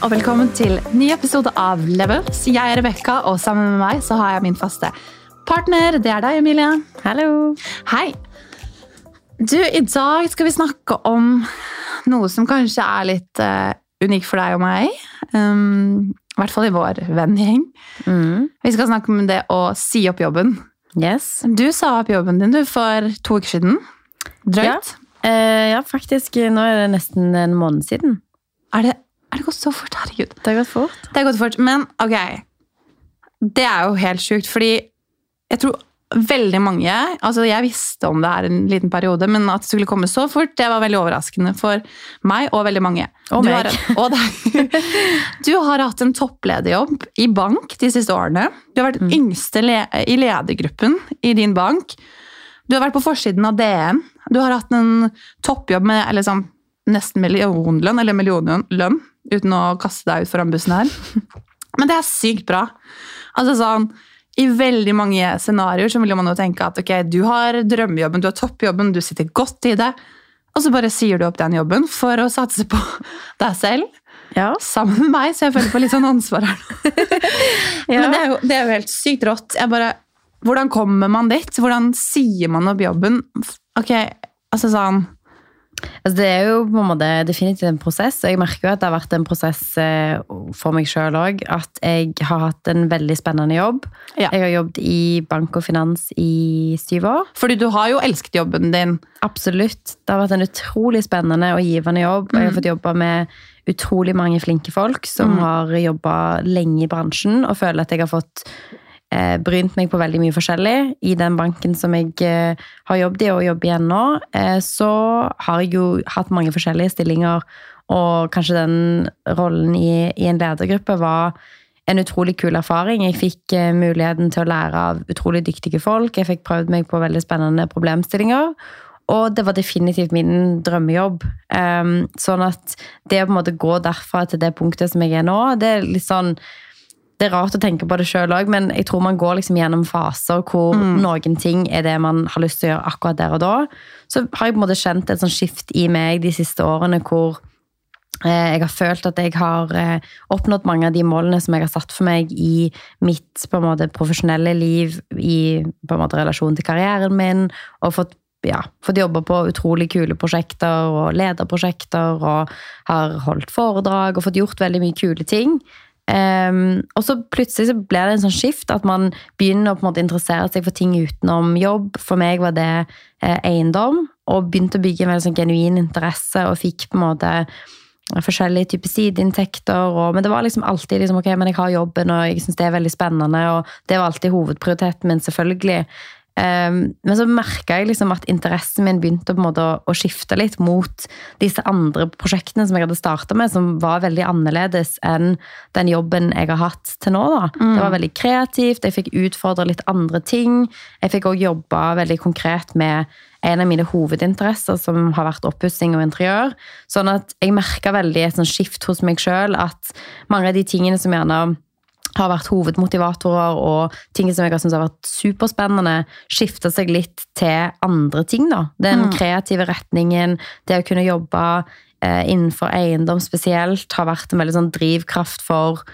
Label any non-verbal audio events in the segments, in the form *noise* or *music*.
Og velkommen til ny episode av Levels. Jeg er Rebekka, og sammen med meg så har jeg min faste partner. Det er deg, Emilie. Hallo. Hei. Du, I dag skal vi snakke om noe som kanskje er litt uh, unikt for deg og meg. Um, I hvert fall i vår vennegjeng. Mm. Vi skal snakke om det å si opp jobben. Yes. Du sa opp jobben din du, for to uker siden. Drøyt. Eh, ja, faktisk. Nå er det nesten en måned siden. Er, det, er det gått så fort? Herregud. Det har gått fort. Det har gått fort, men ok. Det er jo helt sjukt, fordi jeg tror veldig mange altså Jeg visste om det her en liten periode, men at det skulle komme så fort, det var veldig overraskende for meg og veldig mange. Og du meg. Har, og deg. *laughs* Du har hatt en topplederjobb i bank de siste årene. Du har vært mm. yngste le i ledergruppen i din bank. Du har vært på forsiden av DN. Du har hatt en toppjobb med eller sånn, nesten millionlønn, eller millionlønn, uten å kaste deg ut foran bussen her. *laughs* Men det er sykt bra. Altså sånn, I veldig mange scenarioer så vil man jo tenke at ok, du har drømmejobben, du har toppjobben, du sitter godt i det, og så bare sier du opp den jobben for å satse på *laughs* deg selv. Ja. Sammen med meg, så jeg føler på litt sånn ansvar her. *laughs* Ja. Men det er, jo, det er jo helt sykt rått. Jeg bare, hvordan kommer man dit? Hvordan sier man opp jobben? Ok, altså sånn Altså, det er jo på en måte definitivt en prosess. og Jeg merker jo at det har vært en prosess eh, for meg sjøl òg. At jeg har hatt en veldig spennende jobb. Ja. Jeg har jobbet i bank og finans i syv år. Fordi du har jo elsket jobben din. Absolutt. Det har vært en utrolig spennende og givende jobb. Jeg har fått jobbe med utrolig mange flinke folk som har jobba lenge i bransjen, og føler at jeg har fått brynt meg på veldig mye forskjellig. I den banken som jeg eh, har jobbet i og jobber igjen nå, eh, så har jeg jo hatt mange forskjellige stillinger, og kanskje den rollen i, i en ledergruppe var en utrolig kul erfaring. Jeg fikk eh, muligheten til å lære av utrolig dyktige folk. Jeg fikk prøvd meg på veldig spennende problemstillinger. Og det var definitivt min drømmejobb. Sånn at det å på en måte gå derfra til det punktet som jeg er nå, det er litt sånn det er rart å tenke på det sjøl òg, men jeg tror man går liksom gjennom faser hvor noen ting er det man har lyst til å gjøre akkurat der og da. Så har jeg på en måte kjent et sånt skift i meg de siste årene hvor eh, jeg har følt at jeg har eh, oppnådd mange av de målene som jeg har satt for meg i mitt på en måte profesjonelle liv, i på en måte relasjon til karrieren min, og fått ja, fått jobbe på utrolig kule prosjekter og lederprosjekter og har holdt foredrag og fått gjort veldig mye kule ting. Ehm, og så plutselig så ble det en sånn skift at man begynner å på en måte interessere seg for ting utenom jobb. For meg var det eh, eiendom, og begynte å bygge en veldig sånn genuin interesse og fikk på en måte forskjellige typer sideinntekter. Og, men det var liksom alltid liksom, ok, men jeg har jobben, og jeg syns det er veldig spennende. Og det var alltid hovedprioriteten min, selvfølgelig. Um, men så merka jeg liksom at interessen min begynte å, å skifte litt mot disse andre prosjektene som jeg hadde starta med, som var veldig annerledes enn den jobben jeg har hatt til nå. Da. Det var veldig kreativt, jeg fikk utfordre litt andre ting. Jeg fikk òg jobba veldig konkret med en av mine hovedinteresser, som har vært oppussing og interiør. Sånn at jeg merka veldig et skift hos meg sjøl, at mange av de tingene som gjerne har vært hovedmotivatorer og ting som jeg har syntes har vært superspennende, skifta seg litt til andre ting. da. Den kreative retningen, det å kunne jobbe eh, innenfor eiendom spesielt, har vært en veldig sånn drivkraft for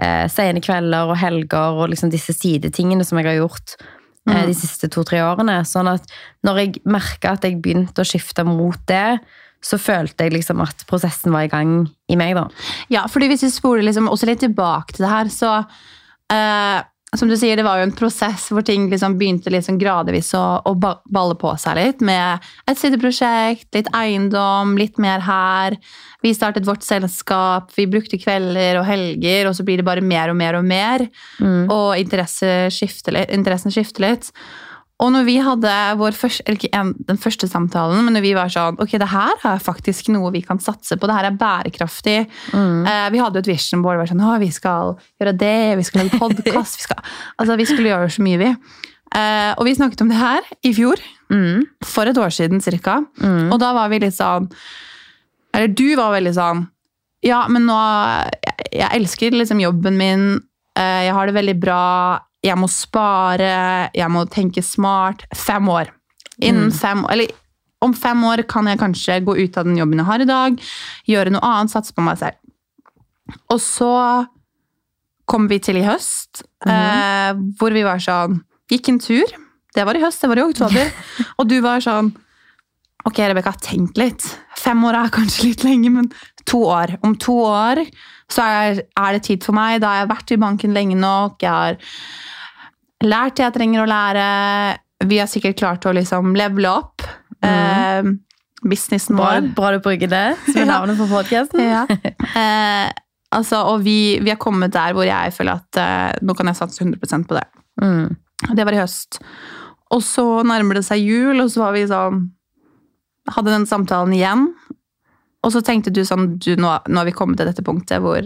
eh, sene kvelder og helger og liksom disse sidetingene som jeg har gjort eh, de siste to-tre årene. Sånn at når jeg merka at jeg begynte å skifte mot det, så følte jeg liksom at prosessen var i gang i meg, da. Ja, fordi hvis vi spoler liksom også litt tilbake til det her, så eh, Som du sier, det var jo en prosess hvor ting liksom begynte sånn gradvis å, å balle på seg litt. Med et sideprosjekt, litt eiendom, litt mer her. Vi startet vårt selskap, vi brukte kvelder og helger, og så blir det bare mer og mer og mer. Og interessen skifter litt, interessen skifter litt. Og når vi hadde vår første, eller ikke en, den første samtalen, men når vi var sånn Ok, det her er faktisk noe vi kan satse på. Det her er bærekraftig. Eh, vi hadde jo et vision board. Vi, var sånn, å, vi skal gjøre det, vi skal lage podkast. vi, skal, *laughs* altså, vi skulle gjøre så mye, vi. Eh, og vi snakket om det her i fjor. For et år siden cirka. Og da var vi litt sånn Eller du var veldig sånn Ja, men nå Jeg, jeg elsker liksom jobben min. eh, jeg har det veldig bra. Jeg må spare. Jeg må tenke smart. Fem år. Innen fem Eller om fem år kan jeg kanskje gå ut av den jobben jeg har i dag, gjøre noe annet, satse på meg selv. Og så kom vi til i høst, eh, hvor vi var sånn Gikk en tur. Det var i høst, det var i oktober. *laughs* og du var sånn Ok, Rebekka, tenk litt. Fem år er kanskje litt lenge, men to år. Om to år så er, er det tid for meg. Da har jeg vært i banken lenge nok. Jeg har lært det jeg trenger å lære. Vi har sikkert klart å liksom levele opp eh, businessen Bra, vår. bra du bruker det som er *laughs* navnet på podkasten. Ja. Eh, altså, og vi, vi har kommet der hvor jeg føler at eh, nå kan jeg satse 100% på det. Mm. Det var i høst. Og så nærmer det seg jul, og så var vi sånn Hadde den samtalen igjen. Og så tenkte du sånn du, nå, nå har vi kommet til dette punktet hvor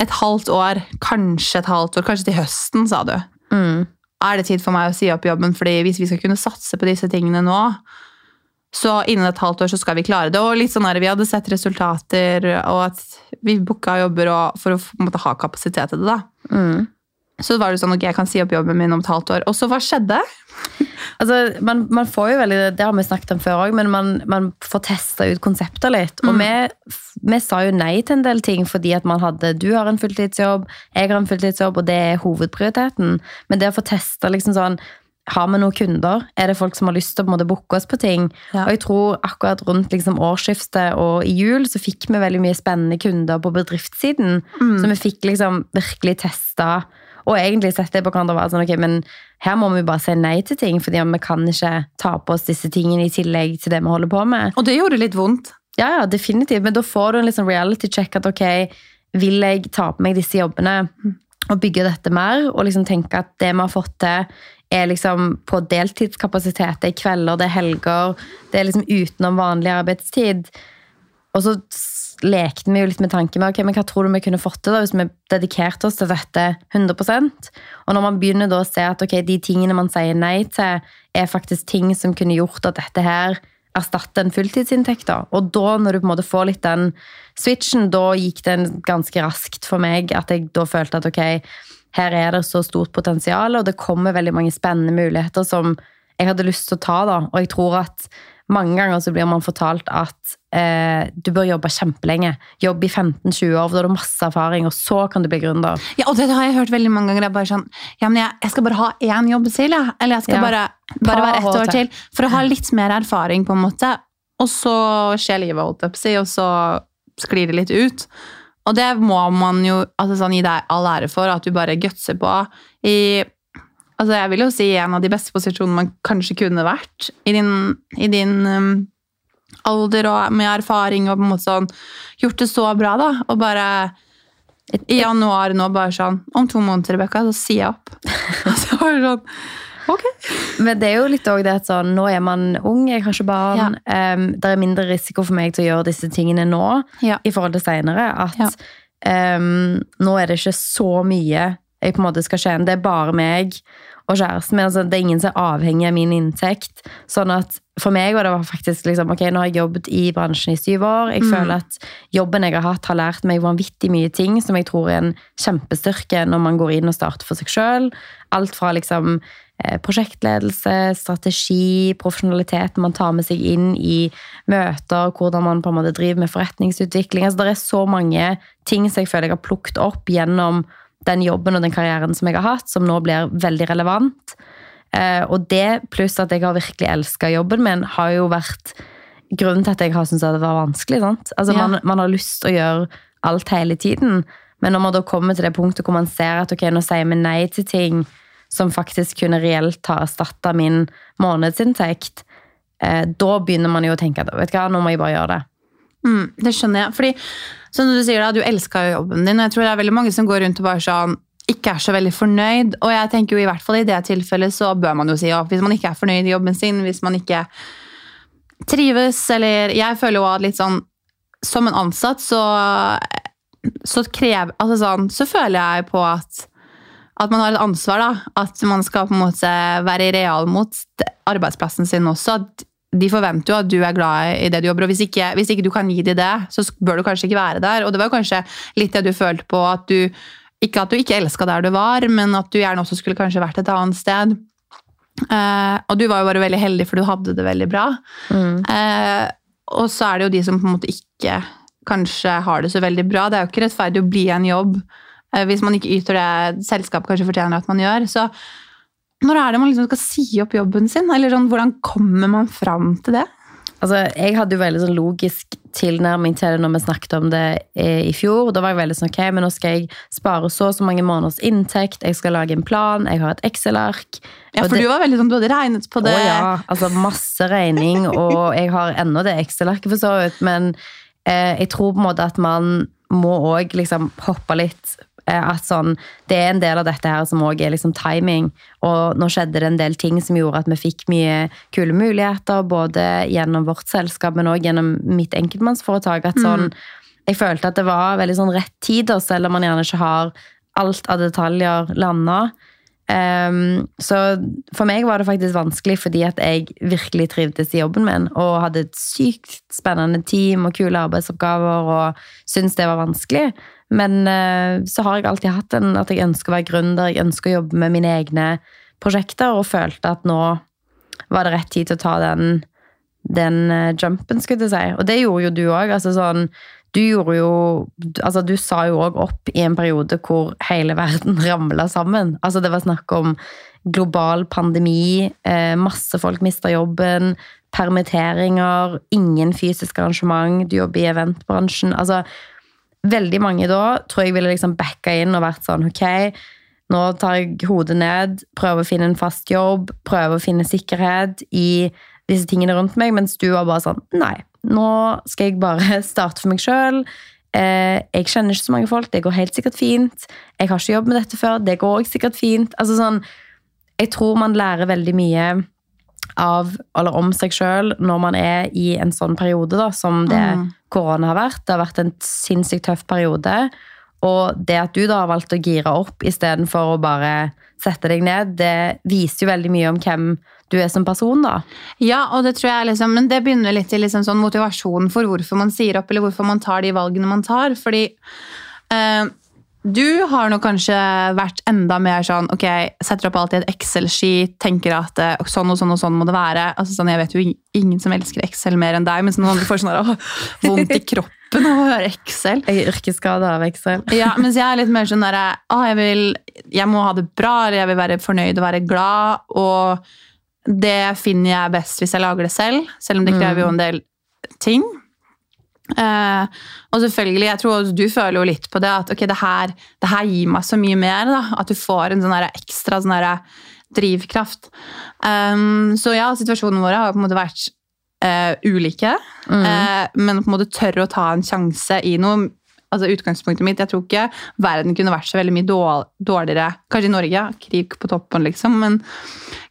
et halvt år, kanskje et halvt år, kanskje til høsten, sa du. Mm. Er det tid for meg å si opp jobben? Fordi hvis vi skal kunne satse på disse tingene nå, så innen et halvt år så skal vi klare det. Og litt sånn der, vi hadde sett resultater, og at vi booka jobber for å måte, ha kapasitet til det. da. Mm. Så var det sånn, ok, jeg kan si opp jobben min om et halvt år. Og så hva skjedde? *laughs* Altså, man, man får jo veldig, Det har vi snakket om før òg, men man, man får testa ut konsepter litt. Og vi, vi sa jo nei til en del ting fordi at man hadde Du har en fulltidsjobb, jeg har en fulltidsjobb, og det er hovedprioriteten. Men det å få testa liksom sånn har vi noen kunder? Er det folk som har lyst til å på booke oss på ting? Ja. Og jeg tror akkurat rundt liksom årsskiftet og i jul så fikk vi veldig mye spennende kunder på bedriftssiden. Så vi fikk liksom virkelig testa og egentlig sette det på hverandre og være sånn, ok, men her må vi bare si nei til ting, fordi vi kan ikke ta på oss disse tingene i tillegg til det vi holder på med. Og det gjorde litt vondt. Ja, ja, definitivt. Men da får du en liksom reality check at ok, vil jeg ta på meg disse jobbene og bygge dette mer, og liksom tenke at det vi har fått til, er liksom på deltidskapasitet. Det er kvelder, det er helger, det er liksom utenom vanlig arbeidstid. Og så lekte vi jo litt med tanken med ok, men hva tror du vi kunne fått til da, hvis vi dedikerte oss til dette 100% Og når man begynner da å se at ok, de tingene man sier nei til, er faktisk ting som kunne gjort at dette her erstatter en fulltidsinntekt. da. Og da, når du på en måte får litt den switchen, da gikk den ganske raskt for meg. At jeg da følte at ok, her er det så stort potensial, og det kommer veldig mange spennende muligheter som jeg hadde lyst til å ta. da. Og jeg tror at mange ganger så blir man fortalt at eh, du bør jobbe kjempelenge. Jobb i 15-20 år, da har du masse erfaring, og så kan du bli gründer. Ja, og det har jeg hørt veldig mange ganger. Jeg bare sånn, ja, men jeg, jeg skal bare ha én jobb til, jeg. Eller jeg skal Ja. bare, bare være ett år til. For å ha litt mer erfaring, på en måte. Og så skjer livet, holdt jeg på å si, og så sklir det litt ut. Og det må man jo altså sånn, gi deg all ære for, at du bare gutser på. I, altså jeg vil jo si en av de beste posisjonene man kanskje kunne vært i din, i din um, alder og med erfaring og på en måte sånn gjort det så bra, da. Og bare i januar nå bare sånn Om to måneder, Rebekka, så sier jeg opp. *laughs* så var det sånn Ok. Men det er jo litt også det at sånn, nå er man ung, jeg har ikke barn. Um, det er mindre risiko for meg til å gjøre disse tingene nå Ja. i forhold til senere. At Ja. um, nå er det ikke så mye jeg på en måte skal tjene. Det er bare meg og kjæresten min. Altså, det er ingen som er avhengig av min inntekt. Sånn at for meg var det faktisk liksom, ok, nå har jeg jobbet i bransjen i syv år. Jeg føler at jobben jeg har hatt, har lært meg vanvittig mye ting som jeg tror er en kjempestyrke når man går inn og starter for seg sjøl. Alt fra liksom eh, prosjektledelse, strategi, profesjonalitet man tar med seg inn i møter, hvordan man på en måte driver med forretningsutvikling. Altså, det er så mange ting som jeg føler jeg har plukket opp gjennom den jobben og den karrieren som jeg har hatt, som nå blir veldig relevant. Eh, og det, pluss at jeg har virkelig elska jobben min, har jo vært grunnen til at jeg har syntes det var vanskelig. Sant? Altså, Ja. man, man har lyst til å gjøre alt hele tiden, men når man da kommer til det punktet hvor man ser at ok, nå sier vi nei til ting som faktisk kunne reelt ha erstatta min månedsinntekt, eh, da begynner man jo å tenke at vet du hva, nå må jeg bare gjøre det. Mm, det skjønner jeg. Fordi, som du sier da, du elska jo jobben din, og jeg tror det er veldig mange som går rundt og bare sånn ikke er så veldig fornøyd. Og jeg tenker jo i hvert fall i det tilfellet så bør man jo si opp. Hvis man ikke er fornøyd i jobben sin, hvis man ikke trives, eller Jeg føler jo at litt sånn Som en ansatt så så krever altså sånn, så føler jeg på at at man har et ansvar. da, At man skal på en måte være real mot arbeidsplassen sin også. at De forventer jo at du er glad i det du jobber, og hvis ikke, hvis ikke du kan gi dem det, så bør du kanskje ikke være der. Og det var kanskje litt det du følte på, at du ikke at du ikke elska der du var, men at du gjerne også skulle kanskje vært et annet sted. Eh, og du var jo bare veldig heldig, for du hadde det veldig bra. Mm. Eh, og så er det jo de som på en måte ikke kanskje har det så veldig bra. Det er jo ikke rettferdig å bli en jobb eh, hvis man ikke yter det selskapet kanskje fortjener at man gjør. Så når er det man liksom skal si opp jobben sin? Eller sånn, hvordan kommer man fram til det? Altså, jeg hadde jo veldig sånn logisk tilnærming til det når vi snakket om det eh, i fjor. Da var jeg veldig sånn, ok, men nå skal jeg spare så og så mange måneders inntekt, jeg skal lage en plan, jeg har et Excel-ark. Ja, for det, du var veldig sånn, du hadde regnet på det. Å ja, altså masse regning, og jeg har ennå det Excel-arket for så vidt, men eh, jeg tror på en måte at man må òg liksom hoppe litt at sånn, Det er en del av dette her som også er liksom timing. Og nå skjedde det en del ting som gjorde at vi fikk mye kule muligheter. Både gjennom vårt selskap, men òg gjennom mitt enkeltmannsforetak. at sånn, Jeg følte at det var veldig sånn rett tid, selv om man gjerne ikke har alt av detaljer landa. Um, så for meg var det faktisk vanskelig fordi at jeg virkelig trivdes i jobben min og hadde et sykt spennende team og kule arbeidsoppgaver og syntes det var vanskelig. Men uh, så har jeg alltid hatt en at jeg ønsker å være gründer, jeg ønsker å jobbe med mine egne prosjekter og følte at nå var det rett tid til å ta den, den uh, jumpen, skulle jeg si. Og det gjorde jo du òg. Altså sånn, du gjorde jo altså Du sa jo òg opp i en periode hvor hele verden *laughs* ramla sammen. Altså Det var snakk om global pandemi, eh, masse folk mista jobben, permitteringer, ingen fysisk arrangement, du jobber i eventbransjen. Altså Veldig mange da tror jeg ville liksom backa inn og vært sånn Ok, nå tar jeg hodet ned, prøver å finne en fast jobb, prøver å finne sikkerhet i disse tingene rundt meg, mens du var bare sånn Nei, nå skal jeg bare *laughs* starte for meg sjøl. Eh, jeg kjenner ikke så mange folk, det går helt sikkert fint. Jeg har ikke jobbet med dette før, det går også sikkert fint. Altså sånn, jeg tror man lærer veldig mye av, eller om seg sjøl når man er i en sånn periode da, som det Mm. Korona har vært. Det har vært en sinnssykt tøff periode. Og det at du da har valgt å gire opp istedenfor å bare sette deg ned, det viser jo veldig mye om hvem du er som person, da. Ja, og det tror jeg liksom, men det begynner litt i liksom sånn motivasjonen for hvorfor man sier opp, eller hvorfor man tar de valgene man tar. Fordi eh, du har nok kanskje vært enda mer sånn ok, setter opp alltid et Excel-skit, tenker at eh, sånn og sånn og sånn må det være. Altså sånn, Jeg vet jo ingen som elsker Excel mer enn deg, men sånn, du får sånn der, åh, vondt i *laughs* kroppen av å høre Excel. Jeg er yrkesskada av Excel. Ja, *laughs* mens jeg er litt mer sånn derre jeg, vil- jeg må ha det bra, eller jeg vil være fornøyd og være glad. Og det finner jeg best hvis jeg lager det selv, selv om det krever jo en del ting. Eh, og selvfølgelig, jeg tror du føler jo litt på det, at ok, det her, det her gir meg så mye mer. da, At du får en sånn ekstra sånn drivkraft. Um, så ja, situasjonene våre har på en måte vært uh, ulike. Eh, men på en måte tørre å ta en sjanse i noe. Altså utgangspunktet mitt, Jeg tror ikke verden kunne vært så veldig mye dårligere. Kanskje i Norge, krig på toppen, liksom, men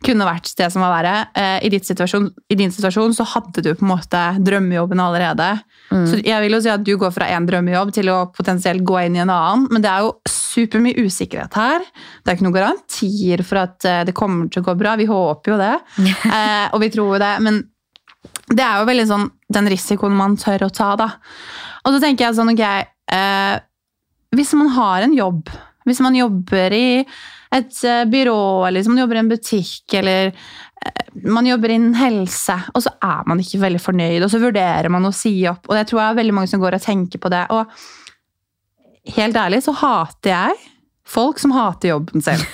kunne vært det som var verre. Eh, i, I din situasjon så hadde du på en måte drømmejobben allerede. Så jeg vil jo si at du går fra en drømmejobb til å potensielt gå inn i en annen, men det er jo supermye usikkerhet her. Det er ikke noen garantier for at eh, det kommer til å gå bra. Vi håper jo det, *laughs* eh, og vi tror jo det. men det er jo veldig sånn den risikoen man tør å ta, da. Og så tenker jeg sånn, ok eh, Hvis man har en jobb, hvis man jobber i et eh, byrå, eller hvis man jobber i en butikk, eller eh, man jobber innen helse, og så er man ikke veldig fornøyd, og så vurderer man å si opp. Og det tror jeg er veldig mange som går og tenker på det. Og helt ærlig så hater jeg folk som hater jobben sin. *laughs*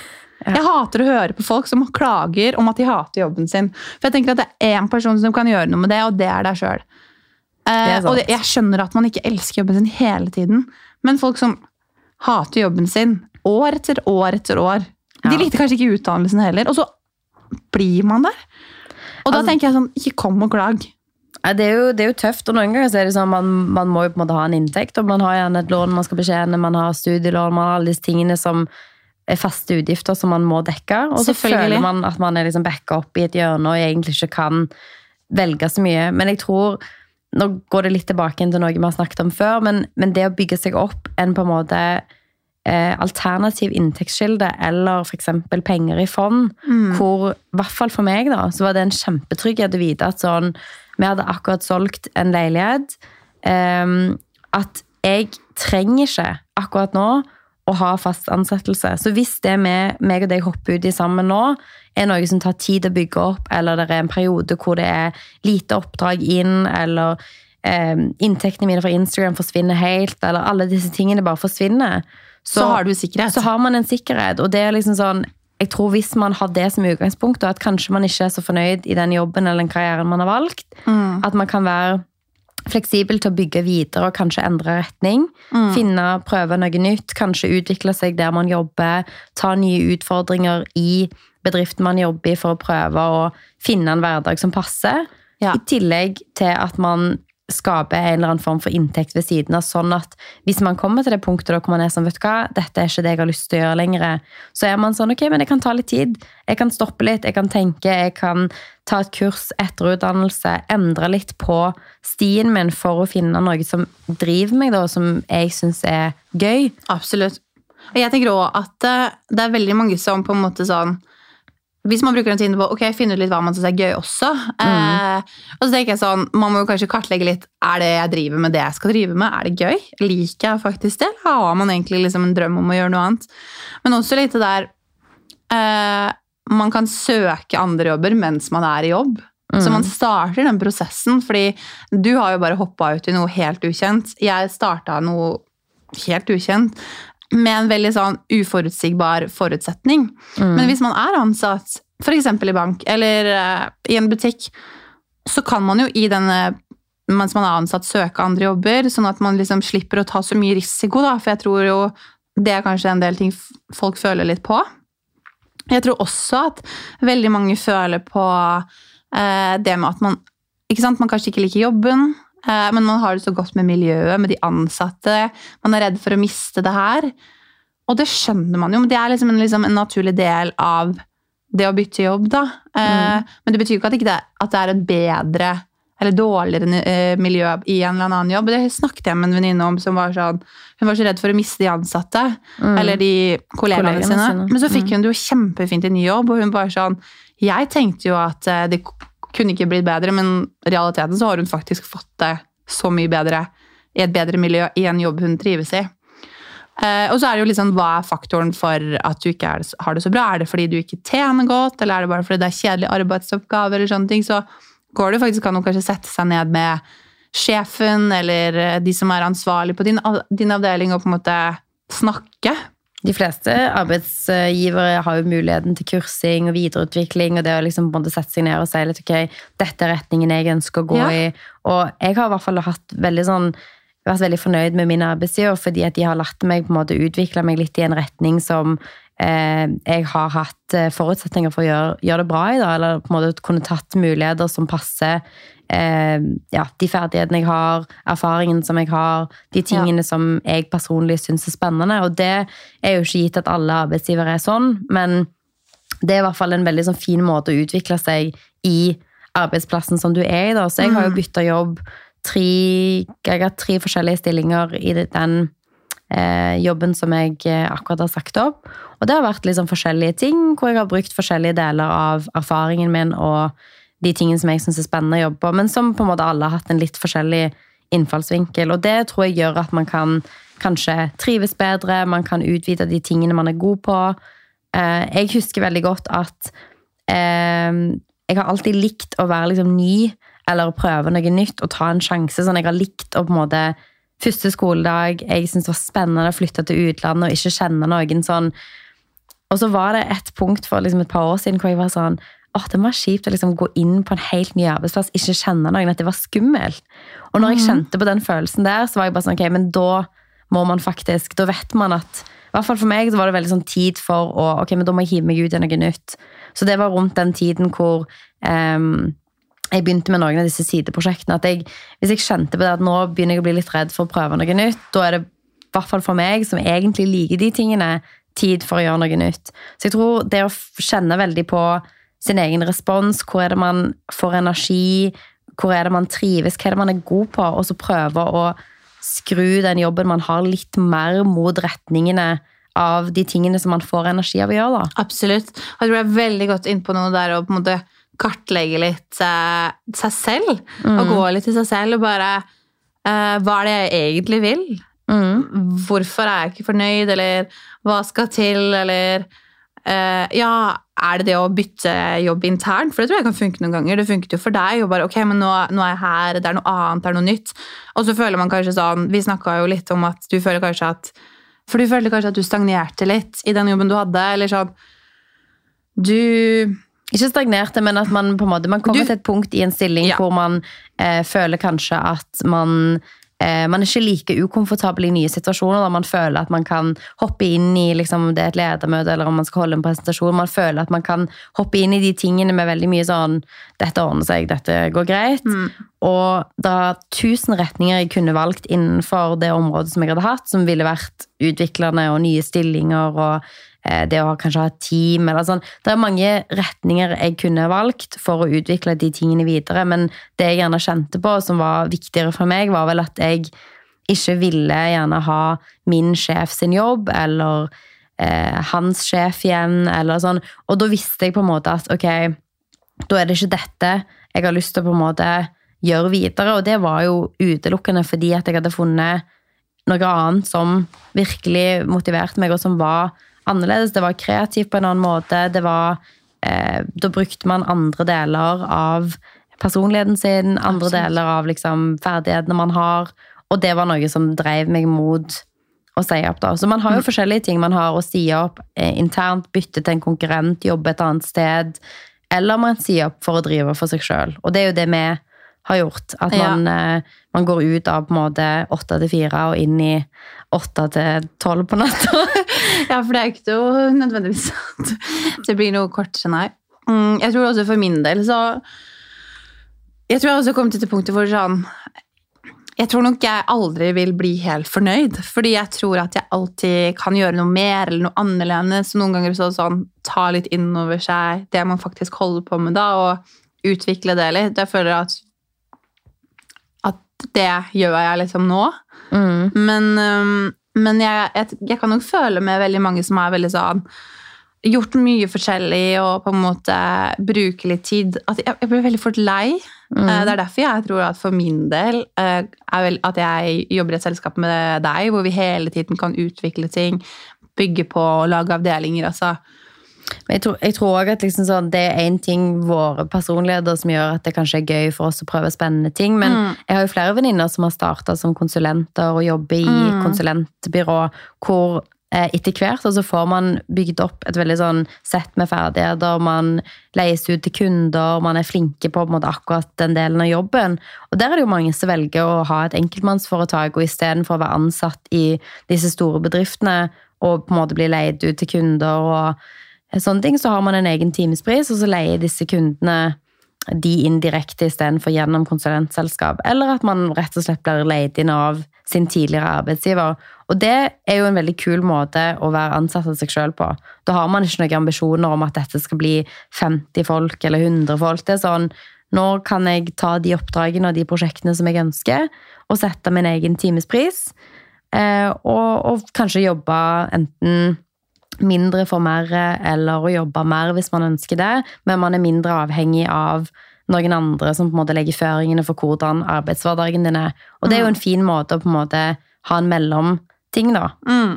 Jeg hater å høre på folk som klager om at de hater jobben sin. For jeg tenker at det er én person som kan gjøre noe med det, og det er deg sjøl. Er og det, jeg skjønner at man ikke elsker jobben sin hele tiden, men folk som hater jobben sin år etter år etter år De Ja. likte kanskje ikke utdannelsen heller, og så blir man der. Og da Altså- tenker jeg sånn, ikke kom og klag. Det, er jo, det er jo tøft, og noen ganger så er det sånn man, man må jo på en måte ha en inntekt, og man har gjerne et lån man skal betjene, man har studielån, man har alle disse tingene som er faste utgifter som man må dekke, og så føler man at man er liksom backa opp i et hjørne og egentlig ikke kan velge så mye. Men jeg tror, nå går det litt tilbake til noe vi har snakket om før, men, men det å bygge seg opp en på en måte eh, alternativ inntektskilde, eller f.eks. penger i fond, hvor, i hvert fall for meg, da, så var det en kjempetrygghet å vite at sånn Vi hadde akkurat solgt en leilighet. Eh, at jeg trenger ikke akkurat nå å ha fast ansettelse. Så hvis det med meg og deg hopper ut i sammen nå, er noe som tar tid å bygge opp, eller det er en periode hvor det er lite oppdrag inn, eller eh, inntektene mine fra Instagram forsvinner helt, eller alle disse tingene bare forsvinner, Så har du sikkerhet. så har man en sikkerhet. Og det er liksom sånn jeg tror Hvis man har det som utgangspunkt, og at kanskje man ikke er så fornøyd i den jobben eller den karrieren man har valgt, Mm. at man kan være fleksibel til å bygge videre og kanskje endre retning. Mm. Finne, prøve noe nytt, kanskje utvikle seg der man jobber. Ta nye utfordringer i bedriften man jobber i for å prøve å finne en hverdag som passer. Ja. I tillegg til at man skaper en eller annen form for inntekt ved siden av, sånn at hvis man kommer til det punktet da hvor man er sånn, vet du hva, dette er ikke det jeg har lyst til å gjøre lenger, så er man sånn, ok, men det kan ta litt tid. Jeg kan stoppe litt, jeg kan tenke, jeg kan ta et kurs, etterutdannelse, endre litt på stien min for å finne noe som driver meg da, som jeg synes er gøy. Absolutt. Og Jeg tenker også at eh, det er veldig mange som på en måte sånn hvis man bruker den tiden på ok, finne ut litt hva man syns er gøy også. Eh, og så tenker jeg sånn, Man må jo kanskje kartlegge litt er det jeg driver med det jeg skal drive med. Er det gøy? Liker jeg faktisk det? Eller har man egentlig liksom en drøm om å gjøre noe annet? Men også litt det der eh, Man kan søke andre jobber mens man er i jobb. Så man starter den prosessen, fordi du har jo bare hoppa ut i noe helt ukjent. Jeg starta noe helt ukjent med en veldig sånn uforutsigbar forutsetning. Men hvis man er ansatt, f.eks. i bank eller uh, i en butikk, så kan man jo i denne mens man er ansatt, søke andre jobber, sånn at man liksom slipper å ta så mye risiko, da. For jeg tror jo det er kanskje en del ting folk føler litt på. Jeg tror også at veldig mange føler på uh, det med at man ikke sant? Man kanskje ikke liker jobben, men man har det så godt med miljøet, med de ansatte. Man er redd for å miste det her. Og det skjønner man jo, men det er liksom en, liksom en naturlig del av det å bytte jobb, da. Mm. Men det betyr jo ikke at, det, at det er et bedre eller dårligere eh, miljø i en eller annen jobb. Det snakket jeg med en venninne om som var sånn Hun var så redd for å miste de ansatte. Eller de kollegaene sine. sine. Men så fikk hun det jo kjempefint i ny jobb, og hun bare sånn Jeg tenkte jo at eh, det kunne ikke blitt bedre, men i realiteten så har hun faktisk fått det så mye bedre i et bedre miljø i en jobb hun trives i. Eh, og så er det jo liksom, Hva er faktoren for at du ikke er, har det så bra? Er det fordi du ikke tjener godt, eller er det bare fordi det er kjedelige arbeidsoppgaver? eller sånne ting, Så går det faktisk an å kanskje sette seg ned med sjefen eller de som er ansvarlig på din, din avdeling, og på en måte snakke. De fleste arbeidsgivere har jo muligheten til kursing og videreutvikling, og det å liksom sette seg ned og si litt, ok, dette er retningen jeg ønsker å gå Ja. i. Og jeg har i hvert fall hatt veldig sånn, vært veldig fornøyd med min arbeidsgiver, fordi at de har latt meg på en måte utvikle meg litt i en retning som eh, jeg har hatt eh, forutsetninger for å gjøre, gjøre det bra i, da, eller på en måte kunne tatt muligheter som passer eh, ja, de ferdighetene jeg har, erfaringen som jeg har, de tingene som jeg personlig syns er spennende. Og det er jo ikke gitt at alle arbeidsgivere er sånn, men det er i hvert fall en veldig sånn fin måte å utvikle seg i arbeidsplassen som du er i. da. Så jeg har jo bytta jobb tre, jeg har tre forskjellige stillinger i den eh, jobben som jeg eh, akkurat har sagt opp. Og det har vært liksom forskjellige ting, hvor jeg har brukt forskjellige deler av erfaringen min og de tingene som jeg syns er spennende å jobbe på, men som på en måte alle har hatt en litt forskjellig innfallsvinkel. Og det tror jeg gjør at man kan kanskje trives bedre, man kan utvide de tingene man er god på. Eh, jeg husker veldig godt at eh, jeg har alltid likt å være liksom ny, eller å prøve noe nytt og ta en sjanse. Sånn, jeg har likt å på en måte Første skoledag, jeg syntes det var spennende å flytte til utlandet og ikke kjenne noen sånn. Og så var det et punkt for liksom et par år siden hvor jeg var sånn åh, det var kjipt å liksom gå inn på en helt ny arbeidsplass, ikke kjenne noen, at det var skummelt. Og når jeg kjente på den følelsen der, så var jeg bare sånn, ok, men da må man faktisk, da vet man at, i hvert fall for meg så var det veldig sånn tid for å, ok, men da må jeg hive meg ut i noe nytt. Så det var rundt den tiden hvor um, jeg begynte med noen av disse sideprosjektene, at jeg, hvis jeg kjente på det at nå begynner jeg å bli litt redd for å prøve noe nytt, da er det i hvert fall for meg, som egentlig liker de tingene, tid for å gjøre noe nytt. Så jeg tror det å kjenne veldig på sin egen respons, hvor er det man får energi, hvor er det man trives, hva er det man er god på, og så prøve å skru den jobben man har litt mer mot retningene av de tingene som man får energi av å gjøre. da. Absolutt. Jeg tror jeg er veldig godt innpå noe der å på en måte kartlegge litt eh, seg selv. Og gå litt i seg selv og bare eh, Hva er det jeg egentlig vil? Mm. Hvorfor er jeg ikke fornøyd, eller hva skal til, eller Ja, er det det å bytte jobb internt? For det tror jeg kan funke noen ganger. Det funket jo for deg. og bare, ok, men nå, nå er jeg her, det er noe annet, det er noe nytt. Og så føler man kanskje sånn Vi snakka jo litt om at du føler kanskje at For du følte kanskje at du stagnerte litt i den jobben du hadde, eller sånn Du Ikke stagnerte, men at man på en måte Man kommer Du- til et punkt i en stilling Ja. hvor man eh, føler kanskje at man eh, man er ikke like ukomfortabel i nye situasjoner da man føler at man kan hoppe inn i liksom, det er et ledermøte eller om man skal holde en presentasjon. Man føler at man kan hoppe inn i de tingene med veldig mye sånn Dette ordner seg, dette går greit. Og det er tusen retninger jeg kunne valgt innenfor det området som jeg hadde hatt, som ville vært utviklende og nye stillinger og eh, det å kanskje ha et team eller sånn. Det er mange retninger jeg kunne valgt for å utvikle de tingene videre, men det jeg gjerne kjente på, som var viktigere for meg, var vel at jeg ikke ville gjerne ha min sjef sin jobb, eller eh, hans sjef igjen, eller sånn. Og da visste jeg på en måte at ok, da er det ikke dette jeg har lyst til å på en måte gjøre videre, og det var jo utelukkende fordi at jeg hadde funnet noe annet som virkelig motiverte meg, og som var annerledes. Det var kreativt på en annen måte. Det var, eh, da brukte man andre deler av personligheten sin, andre Absolutt. deler av liksom, ferdighetene man har. Og det var noe som drev meg mot å si opp. da. Så man har jo forskjellige ting man har å si opp eh, internt, bytte til en konkurrent, jobbe et annet sted. Eller man sier opp for å drive for seg sjøl. Og det er jo det vi har gjort. At Ja. man, eh, man går ut av på en måte åtte til fire og inn i åtte til tolv på natta. *laughs* *laughs* Ja, for det er ikke noe nødvendigvis at det blir noe kort, nei. Mm, jeg tror også for min del så Jeg tror jeg også kom til det punktet hvor sånn Jeg tror nok jeg aldri vil bli helt fornøyd, fordi jeg tror at jeg alltid kan gjøre noe mer eller noe annerledes. Så noen ganger så sånn ta litt inn over seg det man faktisk holder på med da, og utvikle det litt. Jeg føler at at det gjør jeg liksom nå. Mm. Men, øhm, men jeg, jeg, jeg kan nok føle med veldig mange som er veldig sånn Gjort mye forskjellig og på en måte bruker litt tid. At jeg, jeg blir veldig fort lei. Mm. Eh, Det er derfor jeg tror at for min del eh, vel at jeg jobber i et selskap med deg, hvor vi hele tiden kan utvikle ting, bygge på og lage avdelinger. altså. Men jeg tror, jeg tror også at liksom sånn, det er én ting våre personligheter som gjør at det kanskje er gøy for oss å prøve spennende ting. Men Mm. jeg har jo flere venninner som har starta som konsulenter og jobber i Mm. konsulentbyrå, hvor eh, etter hvert så får man bygd opp et veldig sånn sett med ferdigheter. Man leies ut til kunder, man er flinke på, på måte, akkurat den delen av jobben. Og der er det jo mange som velger å ha et enkeltmannsforetak, og istedenfor å være ansatt i disse store bedriftene og på en måte bli leid ut til kunder og sånne ting, så har man en egen timespris, og så leier disse kundene de inn direkte istedenfor gjennom konsulentselskap. Eller at man rett og slett blir leid inn av sin tidligere arbeidsgiver. Og det er jo en veldig kul måte å være ansatt av seg sjøl på. Da har man ikke noen ambisjoner om at dette skal bli 50 folk eller 100 folk. Det er sånn nå kan jeg ta de oppdragene og de prosjektene som jeg ønsker, og sette min egen timespris. Eh, og, og kanskje jobbe enten mindre for mer, eller å jobbe mer hvis man ønsker det, men man er mindre avhengig av noen andre som på en måte legger føringene for hvordan arbeidshverdagen din er. Og det er jo en fin måte å på en måte ha en mellomting, da. Mm.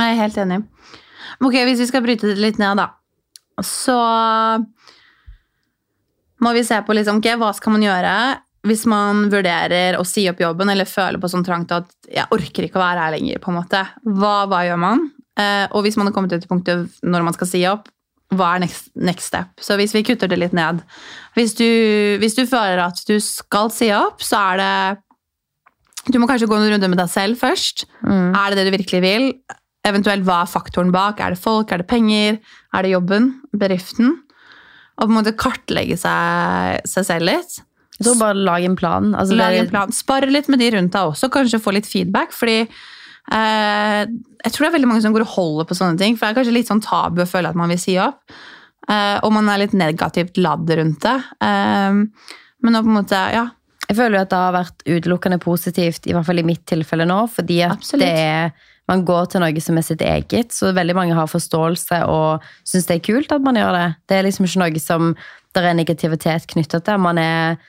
Jeg er helt enig. Ok, Hvis vi skal bryte det litt ned, da, så må vi se på liksom, okay, hva skal man gjøre hvis man vurderer å si opp jobben eller føler på sånn trangt at jeg orker ikke å være her lenger. på en måte. Hva, hva gjør man? Eh, og hvis man har kommet til punktet når man skal si opp, hva er next, next step? Så hvis vi kutter det litt ned Hvis du, hvis du føler at du skal si opp, så er det Du må kanskje gå en runde med deg selv først. Mm. Er det det du virkelig vil? Eventuelt hva er faktoren bak? Er det folk? Er det penger? Er det jobben? Bedriften? Og på en måte kartlegge seg, seg selv litt. Så bare lag en plan. Altså, lag en plan. Spare litt med de rundt deg også, kanskje få litt feedback. fordi jeg tror det er veldig mange som går og holder på sånne ting. For det er kanskje litt sånn tabu å føle at man vil si opp. Eh, og man er litt negativt ladd rundt det. Eh, men nå på en måte, ja. Jeg føler jo at det har vært utelukkende positivt, i hvert fall i mitt tilfelle nå, fordi at Absolutt. det er, man går til noe som er sitt eget, så veldig mange har forståelse og syns det er kult at man gjør det. Det er liksom ikke noe som det er negativitet knyttet til. Man er eh,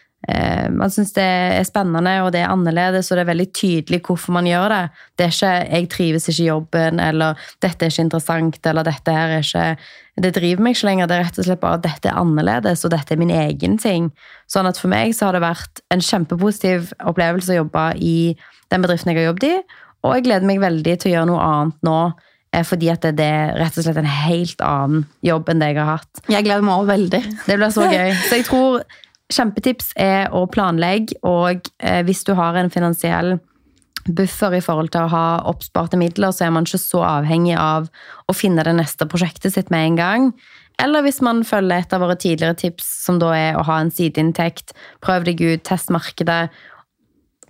man syns det er spennende og det er annerledes, og det er veldig tydelig hvorfor man gjør det. Det er ikke 'jeg trives ikke i jobben', eller 'dette er ikke interessant', eller 'dette her er ikke Det driver meg ikke lenger. Det er rett og slett bare at dette er annerledes, og dette er min egen ting. Sånn at for meg så har det vært en kjempepositiv opplevelse å jobbe i den bedriften jeg har jobbet i, og jeg gleder meg veldig til å gjøre noe annet nå. eh, Fordi at det er rett og slett en helt annen jobb enn det jeg har hatt. Jeg gleder meg også veldig. Det blir så gøy. *laughs* Så jeg tror kjempetips er å planlegge, og eh, hvis du har en finansiell buffer i forhold til å ha oppsparte midler, så er man ikke så avhengig av å finne det neste prosjektet sitt med en gang. Eller hvis man følger et av våre tidligere tips, som da er å ha en sideinntekt, prøv deg ut, test markedet,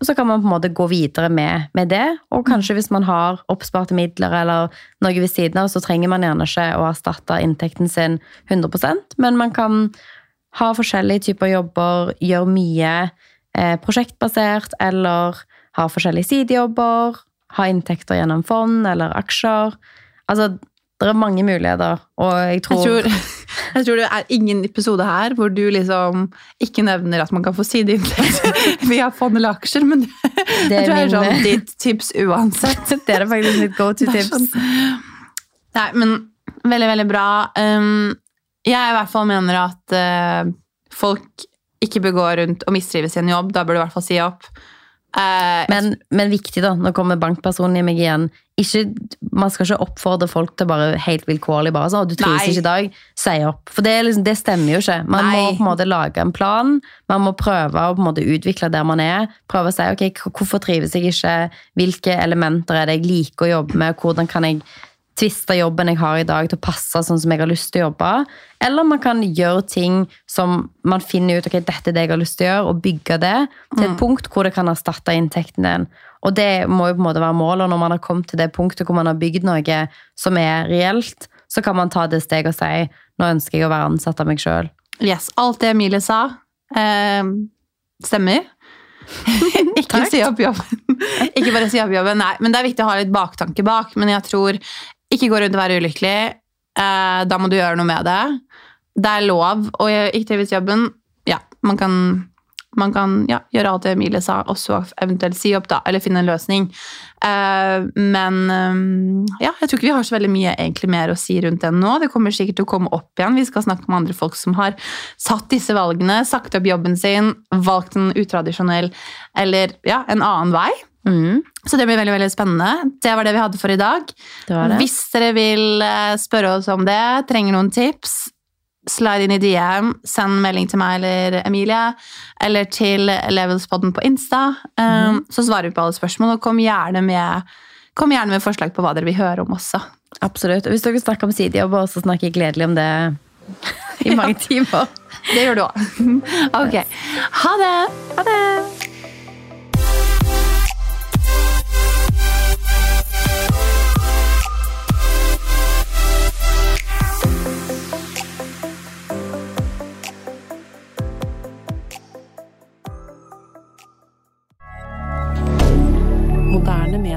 så kan man på en måte gå videre med, med det. Og kanskje hvis man har oppsparte midler eller noe ved siden av, så trenger man gjerne ikke å erstatte inntekten sin 100% men man kan ha forskjellige typer jobber, gjør mye eh, prosjektbasert, eller har forskjellige sidejobber, har inntekter gjennom fond eller aksjer. Altså, det er mange muligheter, og jeg tror, Jeg tror, *laughs* jeg tror det er ingen episode her hvor du liksom ikke nevner at man kan få sideinntekt *laughs* via fond eller aksjer, men *laughs* det, er jeg tror sånn ditt tips uansett. det er faktisk mitt go to-tips. sånn- Nei, men veldig, veldig bra. Um, jeg i hvert fall mener at uh, folk ikke bør gå rundt og mistrives i en jobb. Da bør du i hvert fall si opp. Uh, Men, men viktig, da. Nå kommer bankpersonen i meg igjen. Ikke, man skal ikke oppfordre folk til bare helt vilkårlig bare sånn, «Å, du trives ikke i dag, si opp. For det, liksom, det stemmer jo ikke. Man må på en måte lage en plan. Man må prøve å på en måte utvikle der man er. Prøve å si ok, hvorfor trives jeg ikke, hvilke elementer er det jeg liker å jobbe med, hvordan kan jeg tviste jobben jeg har i dag til å passe sånn som jeg har lyst til å jobbe. Eller man kan gjøre ting som man finner ut ok, dette er det jeg har lyst til å gjøre, og bygge det til et punkt hvor det kan erstatte inntekten din. Og det må jo på en måte være målet. Når man har kommet til det punktet hvor man har bygd noe som er reelt, så kan man ta det steget og si nå ønsker jeg å være ansatt av meg sjøl. yes, alt det Emilie sa, eh, stemmer. *laughs* ikke si opp jobben. *laughs* ikke bare si opp jobben, nei. Men det er viktig å ha litt baktanke bak. Men jeg tror ikke gå rundt og være ulykkelig. Eh, da må du gjøre noe med det. Det er lov å ikke trives i jobben. Ja, man kan, man kan ja, gjøre alt det Emilie sa, og så eventuelt si opp, da. Eller finne en løsning. Eh, men eh, ja, jeg tror ikke vi har så veldig mye egentlig mer å si rundt det nå. Det kommer sikkert til å komme opp igjen. Vi skal snakke med andre folk som har satt disse valgene, sagt opp jobben sin, valgt en utradisjonell eller ja, en annen vei. Mm, Så det blir veldig veldig spennende. Det var det vi hadde for i dag. det det. Hvis dere vil eh, spørre oss om det, trenger noen tips, slide inn i DM, send melding til meg eller Emilie, eller til Levelspodden på Insta. Um, Så svarer vi på alle spørsmål, og kom gjerne, med, kom gjerne med forslag på hva dere vil høre om også. Absolutt. Og hvis dere snakker om sidejobb, så snakker jeg gledelig om det i *laughs* mange timer. Det gjør du òg. *laughs* ok. Ha det! Ha det!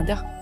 rien.